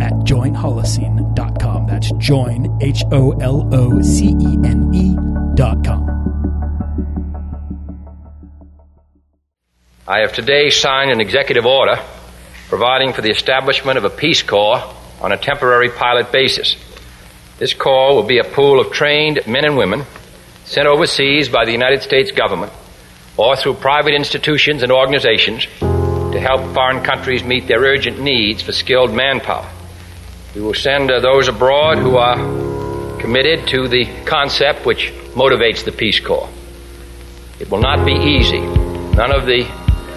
at joinholocene.com. That's join, H O L O C E N E.com. I have today signed an executive order providing for the establishment of a Peace Corps on a temporary pilot basis. This Corps will be a pool of trained men and women sent overseas by the United States government or through private institutions and organizations to help foreign countries meet their urgent needs for skilled manpower. We will send uh, those abroad who are committed to the concept which motivates the Peace Corps. It will not be easy. None of the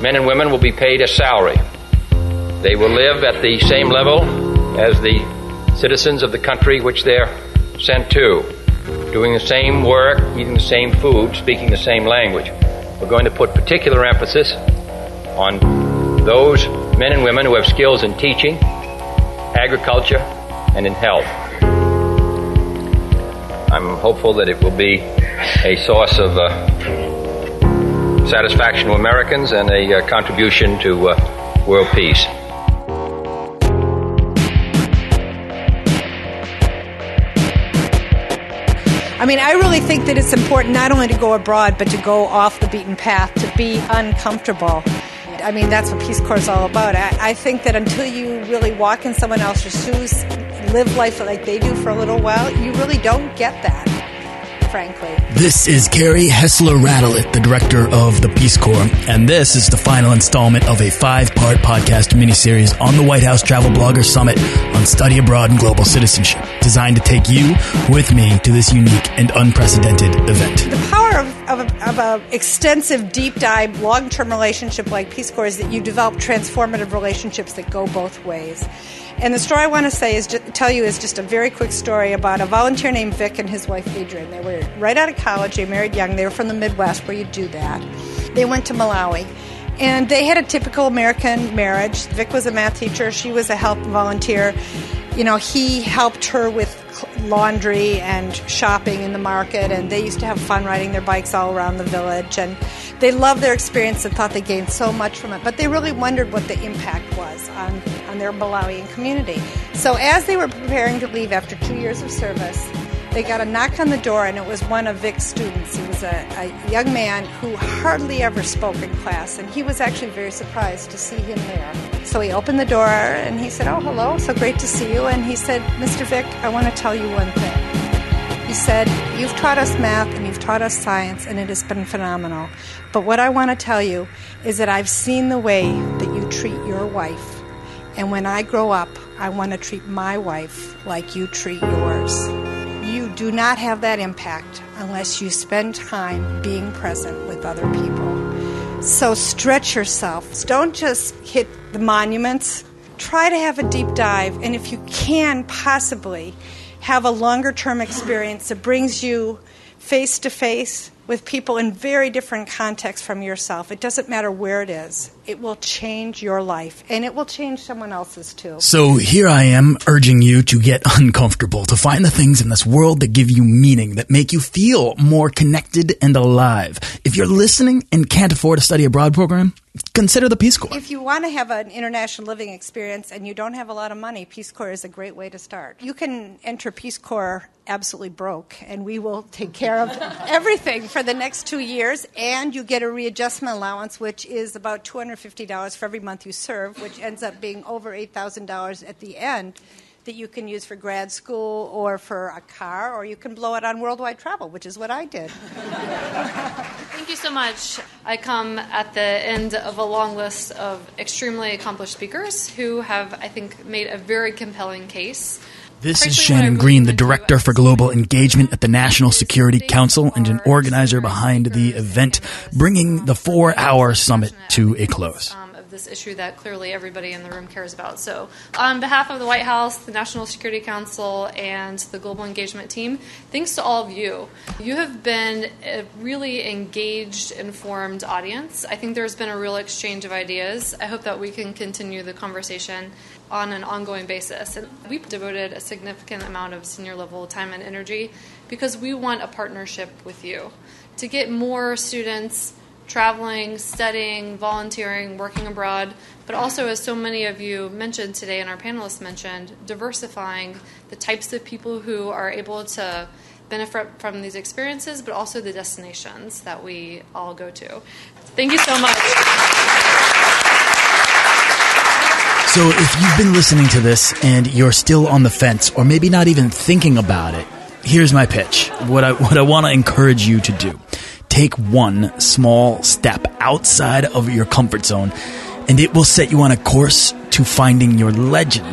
men and women will be paid a salary. They will live at the same level as the citizens of the country which they're sent to, doing the same work, eating the same food, speaking the same language. We're going to put particular emphasis on those men and women who have skills in teaching, agriculture, and in health. I'm hopeful that it will be a source of uh, satisfaction to Americans and a uh, contribution to uh, world peace. I mean, I really think that it's important not only to go abroad, but to go off the beaten path, to be uncomfortable. I mean, that's what Peace Corps is all about. I, I think that until you really walk in someone else's shoes, live life like they do for a little while, you really don't get that frankly. This is Carrie Hessler Radelet, the director of the Peace Corps, and this is the final installment of a five part podcast miniseries on the White House Travel Blogger Summit on study abroad and global citizenship, designed to take you with me to this unique and unprecedented event. Of, a, of a extensive, deep dive, long term relationship like Peace Corps is that you develop transformative relationships that go both ways. And the story I want to say is tell you is just a very quick story about a volunteer named Vic and his wife Adrian. They were right out of college. They married young. They were from the Midwest where you do that. They went to Malawi. And they had a typical American marriage. Vic was a math teacher. She was a help volunteer. You know, he helped her with laundry and shopping in the market, and they used to have fun riding their bikes all around the village. And they loved their experience and thought they gained so much from it, but they really wondered what the impact was on, on their Malawian community. So as they were preparing to leave after two years of service, they got a knock on the door, and it was one of Vic's students. He was a, a, young man who hardly ever spoke in class, and he was actually very surprised to see him there. So he opened the door and he said, Oh, hello, so great to see you. And he said, Mr. Vic, I want to tell you one thing. He said, You've taught us math and you've taught us science, and it has been phenomenal. But what I want to tell you is that I've seen the way that you treat your wife. And when I grow up, I want to treat my wife like you treat yours. Do not have that impact unless you spend time being present with other people. So stretch yourself. Don't just hit the monuments. Try to have a deep dive, and if you can possibly have a longer term experience that brings you face to face with people in very different contexts from yourself. It doesn't matter where it is, it will change your life and it will change someone else's too. So here I am urging you to get uncomfortable, to find the things in this world that give you meaning, that make you feel more connected and alive. If you're listening and can't afford a study abroad program, consider the Peace Corps. If you want to have an international living experience and you don't have a lot of money, Peace Corps is a great way to start. You can enter Peace Corps absolutely broke, and we will take care of everything for the next two years. And you get a readjustment allowance, which is about $250 for every month you serve, which ends up being over $8,000 at the end that you can use for grad school or for a car, or you can blow it on worldwide travel, which is what I did. Thank you so much. I come at the end of a long list of extremely accomplished speakers who have, I think, made a very compelling case this is Shannon Green, the Director for Global Engagement at the National Security Council and an organizer behind the event, bringing the four hour summit to a close. Um, This issue that clearly everybody in the room cares about. So, on behalf of the White House, the National Security Council, and the Global Engagement Team, thanks to all of you. You have been a really engaged, informed audience. I think there's been a real exchange of ideas. I hope that we can continue the conversation on an ongoing basis. And we've devoted a significant amount of senior level time and energy because we want a partnership with you to get more students traveling, studying, volunteering, working abroad, but also, as so many of you mentioned today and our panelists mentioned, diversifying the types of people who are able to benefit from these experiences, but also the destinations that we all go to. Thank you so much. So, if you've been listening to this and you're still on the fence, or maybe not even thinking about it, here's my pitch. What I, what I want to encourage you to do take one small step outside of your comfort zone, and it will set you on a course to finding your legend.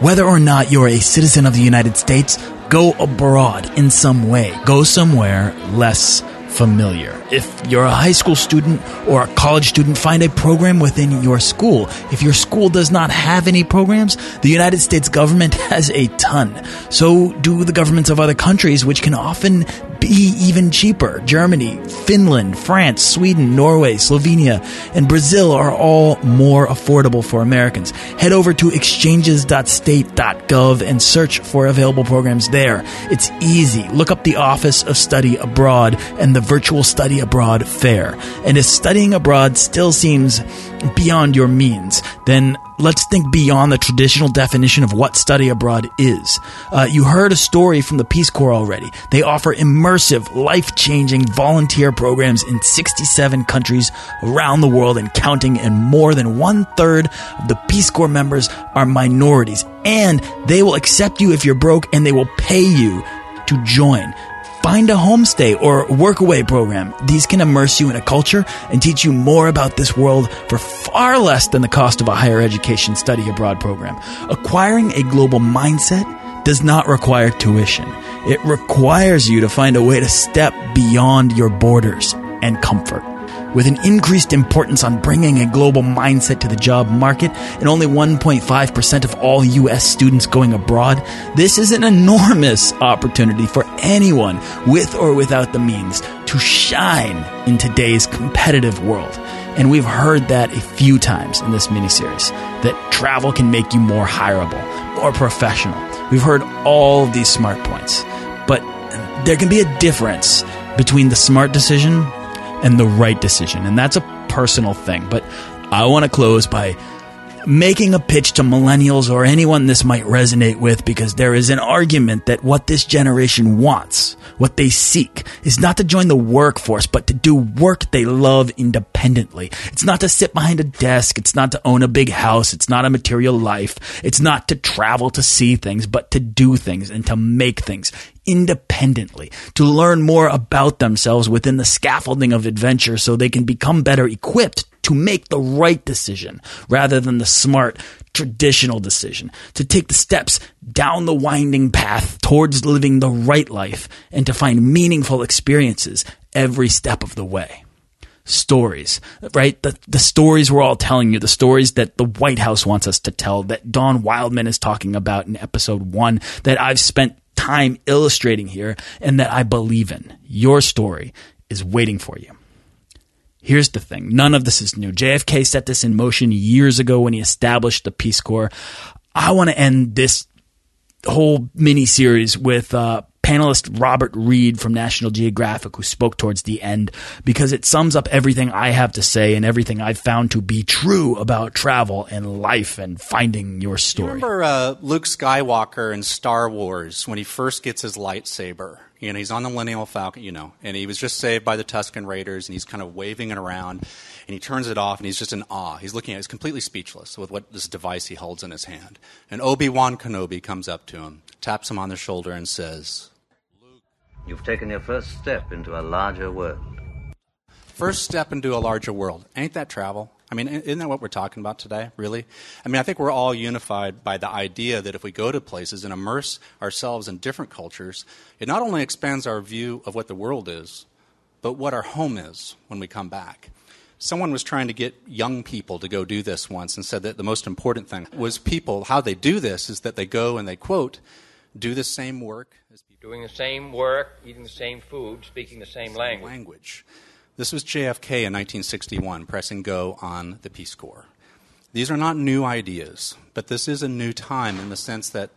Whether or not you're a citizen of the United States, go abroad in some way. Go somewhere less familiar. If you're a high school student or a college student, find a program within your school. If your school does not have any programs, the United States government has a ton. So do the governments of other countries, which can often be even cheaper. Germany, Finland, France, Sweden, Norway, Slovenia, and Brazil are all more affordable for Americans. Head over to exchanges.state.gov and search for available programs there. It's easy. Look up the Office of Study Abroad and the Virtual Study Abroad Fair. And if studying abroad still seems beyond your means, then let's think beyond the traditional definition of what study abroad is. Uh, you heard a story from the Peace Corps already. They offer immersive, life changing volunteer programs in 67 countries around the world and counting, and more than one third of the Peace Corps members are minorities. And they will accept you if you're broke and they will pay you to join. Find a homestay or workaway program. These can immerse you in a culture and teach you more about this world for far less than the cost of a higher education study abroad program. Acquiring a global mindset does not require tuition. It requires you to find a way to step beyond your borders and comfort. With an increased importance on bringing a global mindset to the job market and only 1.5% of all U.S. students going abroad, this is an enormous opportunity for anyone with or without the means to shine in today's competitive world. And we've heard that a few times in this miniseries that travel can make you more hireable, more professional. We've heard all these smart points. But there can be a difference between the smart decision and the right decision. And that's a personal thing. But I want to close by making a pitch to millennials or anyone this might resonate with because there is an argument that what this generation wants, what they seek, is not to join the workforce, but to do work they love independently. It's not to sit behind a desk. It's not to own a big house. It's not a material life. It's not to travel to see things, but to do things and to make things independently, to learn more about themselves within the scaffolding of adventure so they can become better equipped to make the right decision rather than the smart traditional decision, to take the steps down the winding path towards living the right life and to find meaningful experiences every step of the way. Stories, right? The, the stories we're all telling you, the stories that the White House wants us to tell, that Don Wildman is talking about in episode one, that I've spent time illustrating here and that I believe in. Your story is waiting for you. Here's the thing none of this is new. JFK set this in motion years ago when he established the Peace Corps. I want to end this whole mini series with uh, panelist Robert Reid from National Geographic, who spoke towards the end, because it sums up everything I have to say and everything I've found to be true about travel and life and finding your story. You remember uh, Luke Skywalker in Star Wars when he first gets his lightsaber? You know, he's on the Millennium Falcon, you know, and he was just saved by the Tusken Raiders, and he's kind of waving it around, and he turns it off, and he's just in awe. He's looking at it, he's completely speechless with what this device he holds in his hand. And Obi Wan Kenobi comes up to him, taps him on the shoulder, and says, you've taken your first step into a larger world. First step into a larger world. Ain't that travel? I mean, isn't that what we're talking about today, really? I mean, I think we're all unified by the idea that if we go to places and immerse ourselves in different cultures, it not only expands our view of what the world is, but what our home is when we come back. someone was trying to get young people to go do this once and said that the most important thing was people, how they do this is that they go and they quote, do the same work as people. Doing the same work, eating the same food, speaking the same language. language. This was JFK in 1961 pressing go on the Peace Corps. These are not new ideas, but this is a new time in the sense that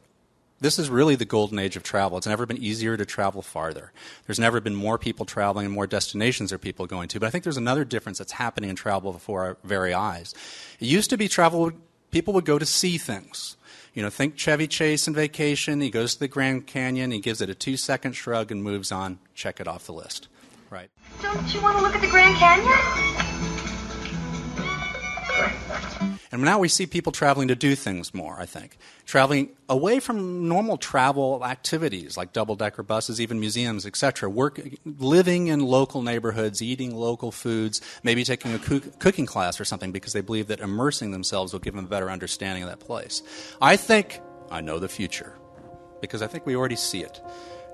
this is really the golden age of travel. It's never been easier to travel farther. There's never been more people traveling and more destinations are people going to. But I think there's another difference that's happening in travel before our very eyes. It used to be travel, people would go to see things. You know, think Chevy Chase and vacation. He goes to the Grand Canyon, he gives it a two second shrug and moves on. Check it off the list. Right. Don't you want to look at the Grand Canyon? And now we see people traveling to do things more, I think. Traveling away from normal travel activities like double decker buses, even museums, etc. Work, living in local neighborhoods, eating local foods, maybe taking a cook, cooking class or something because they believe that immersing themselves will give them a better understanding of that place. I think I know the future because I think we already see it.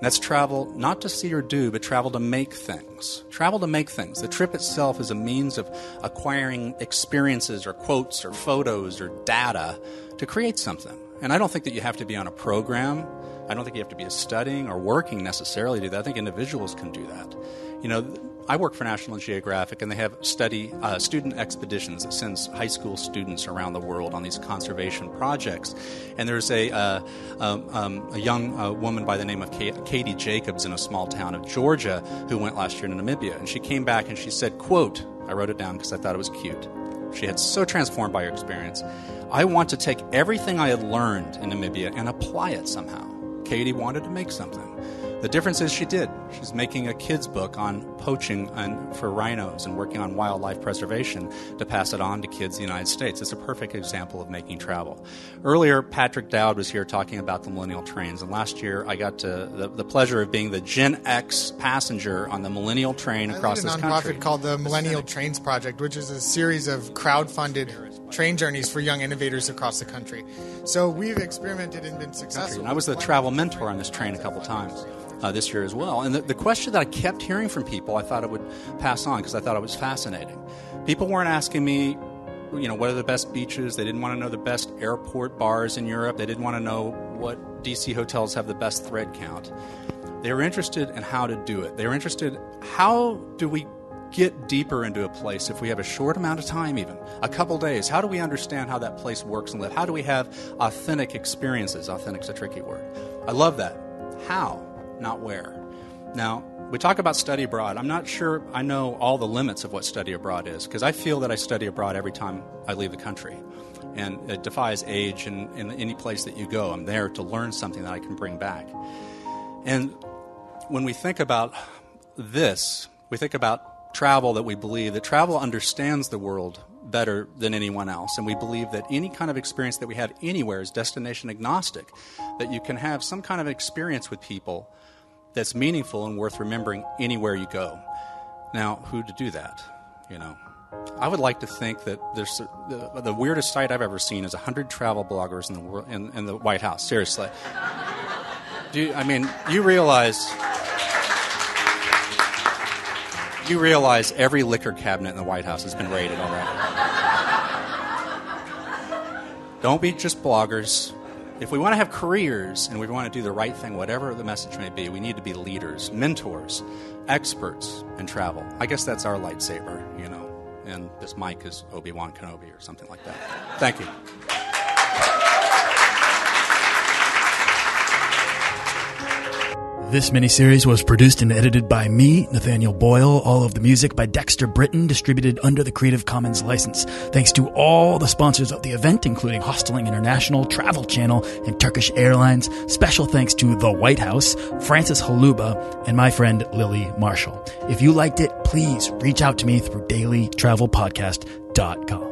That's travel not to see or do, but travel to make things. Travel to make things. The trip itself is a means of acquiring experiences or quotes or photos or data to create something. And I don't think that you have to be on a program. I don't think you have to be studying or working necessarily to do that. I think individuals can do that. You know, I work for National Geographic, and they have study uh, student expeditions that sends high school students around the world on these conservation projects. And there's a uh, um, um, a young uh, woman by the name of Katie Jacobs in a small town of Georgia who went last year to Namibia, and she came back and she said, "quote I wrote it down because I thought it was cute." She had so transformed by her experience. I want to take everything I had learned in Namibia and apply it somehow. Katie wanted to make something. The difference is she did. She's making a kid's book on poaching and for rhinos and working on wildlife preservation to pass it on to kids in the United States. It's a perfect example of making travel. Earlier, Patrick Dowd was here talking about the millennial trains, and last year I got to the, the pleasure of being the Gen X passenger on the millennial train across this country. a nonprofit called the Millennial Trains Project, which is a series of crowd-funded train journeys for young innovators across the country. So we've experimented and been successful. And I was the travel mentor on this train a couple times uh, this year as well. And the, the question that I kept hearing from people, I thought I would pass on because I thought it was fascinating. People weren't asking me, you know, what are the best beaches. They didn't want to know the best airport bars in Europe. They didn't want to know what DC hotels have the best thread count. They were interested in how to do it. They were interested how do we get deeper into a place if we have a short amount of time even a couple days how do we understand how that place works and live how do we have authentic experiences authentic's a tricky word i love that how not where. Now, we talk about study abroad. I'm not sure I know all the limits of what study abroad is because I feel that I study abroad every time I leave the country. And it defies age and in any place that you go. I'm there to learn something that I can bring back. And when we think about this, we think about travel that we believe that travel understands the world better than anyone else. And we believe that any kind of experience that we have anywhere is destination agnostic, that you can have some kind of experience with people that's meaningful and worth remembering anywhere you go. Now, who to do that? You know, I would like to think that there's the, the weirdest sight I've ever seen is hundred travel bloggers in the world in, in the White House. Seriously, do you, I mean you realize? You realize every liquor cabinet in the White House has been raided already. Don't be just bloggers if we want to have careers and we want to do the right thing, whatever the message may be, we need to be leaders, mentors, experts in travel. I guess that's our lightsaber, you know. And this mic is Obi Wan Kenobi or something like that. Thank you. This miniseries was produced and edited by me, Nathaniel Boyle. All of the music by Dexter Britain, distributed under the Creative Commons license. Thanks to all the sponsors of the event, including Hostelling International, Travel Channel, and Turkish Airlines. Special thanks to The White House, Francis Haluba, and my friend Lily Marshall. If you liked it, please reach out to me through dailytravelpodcast.com.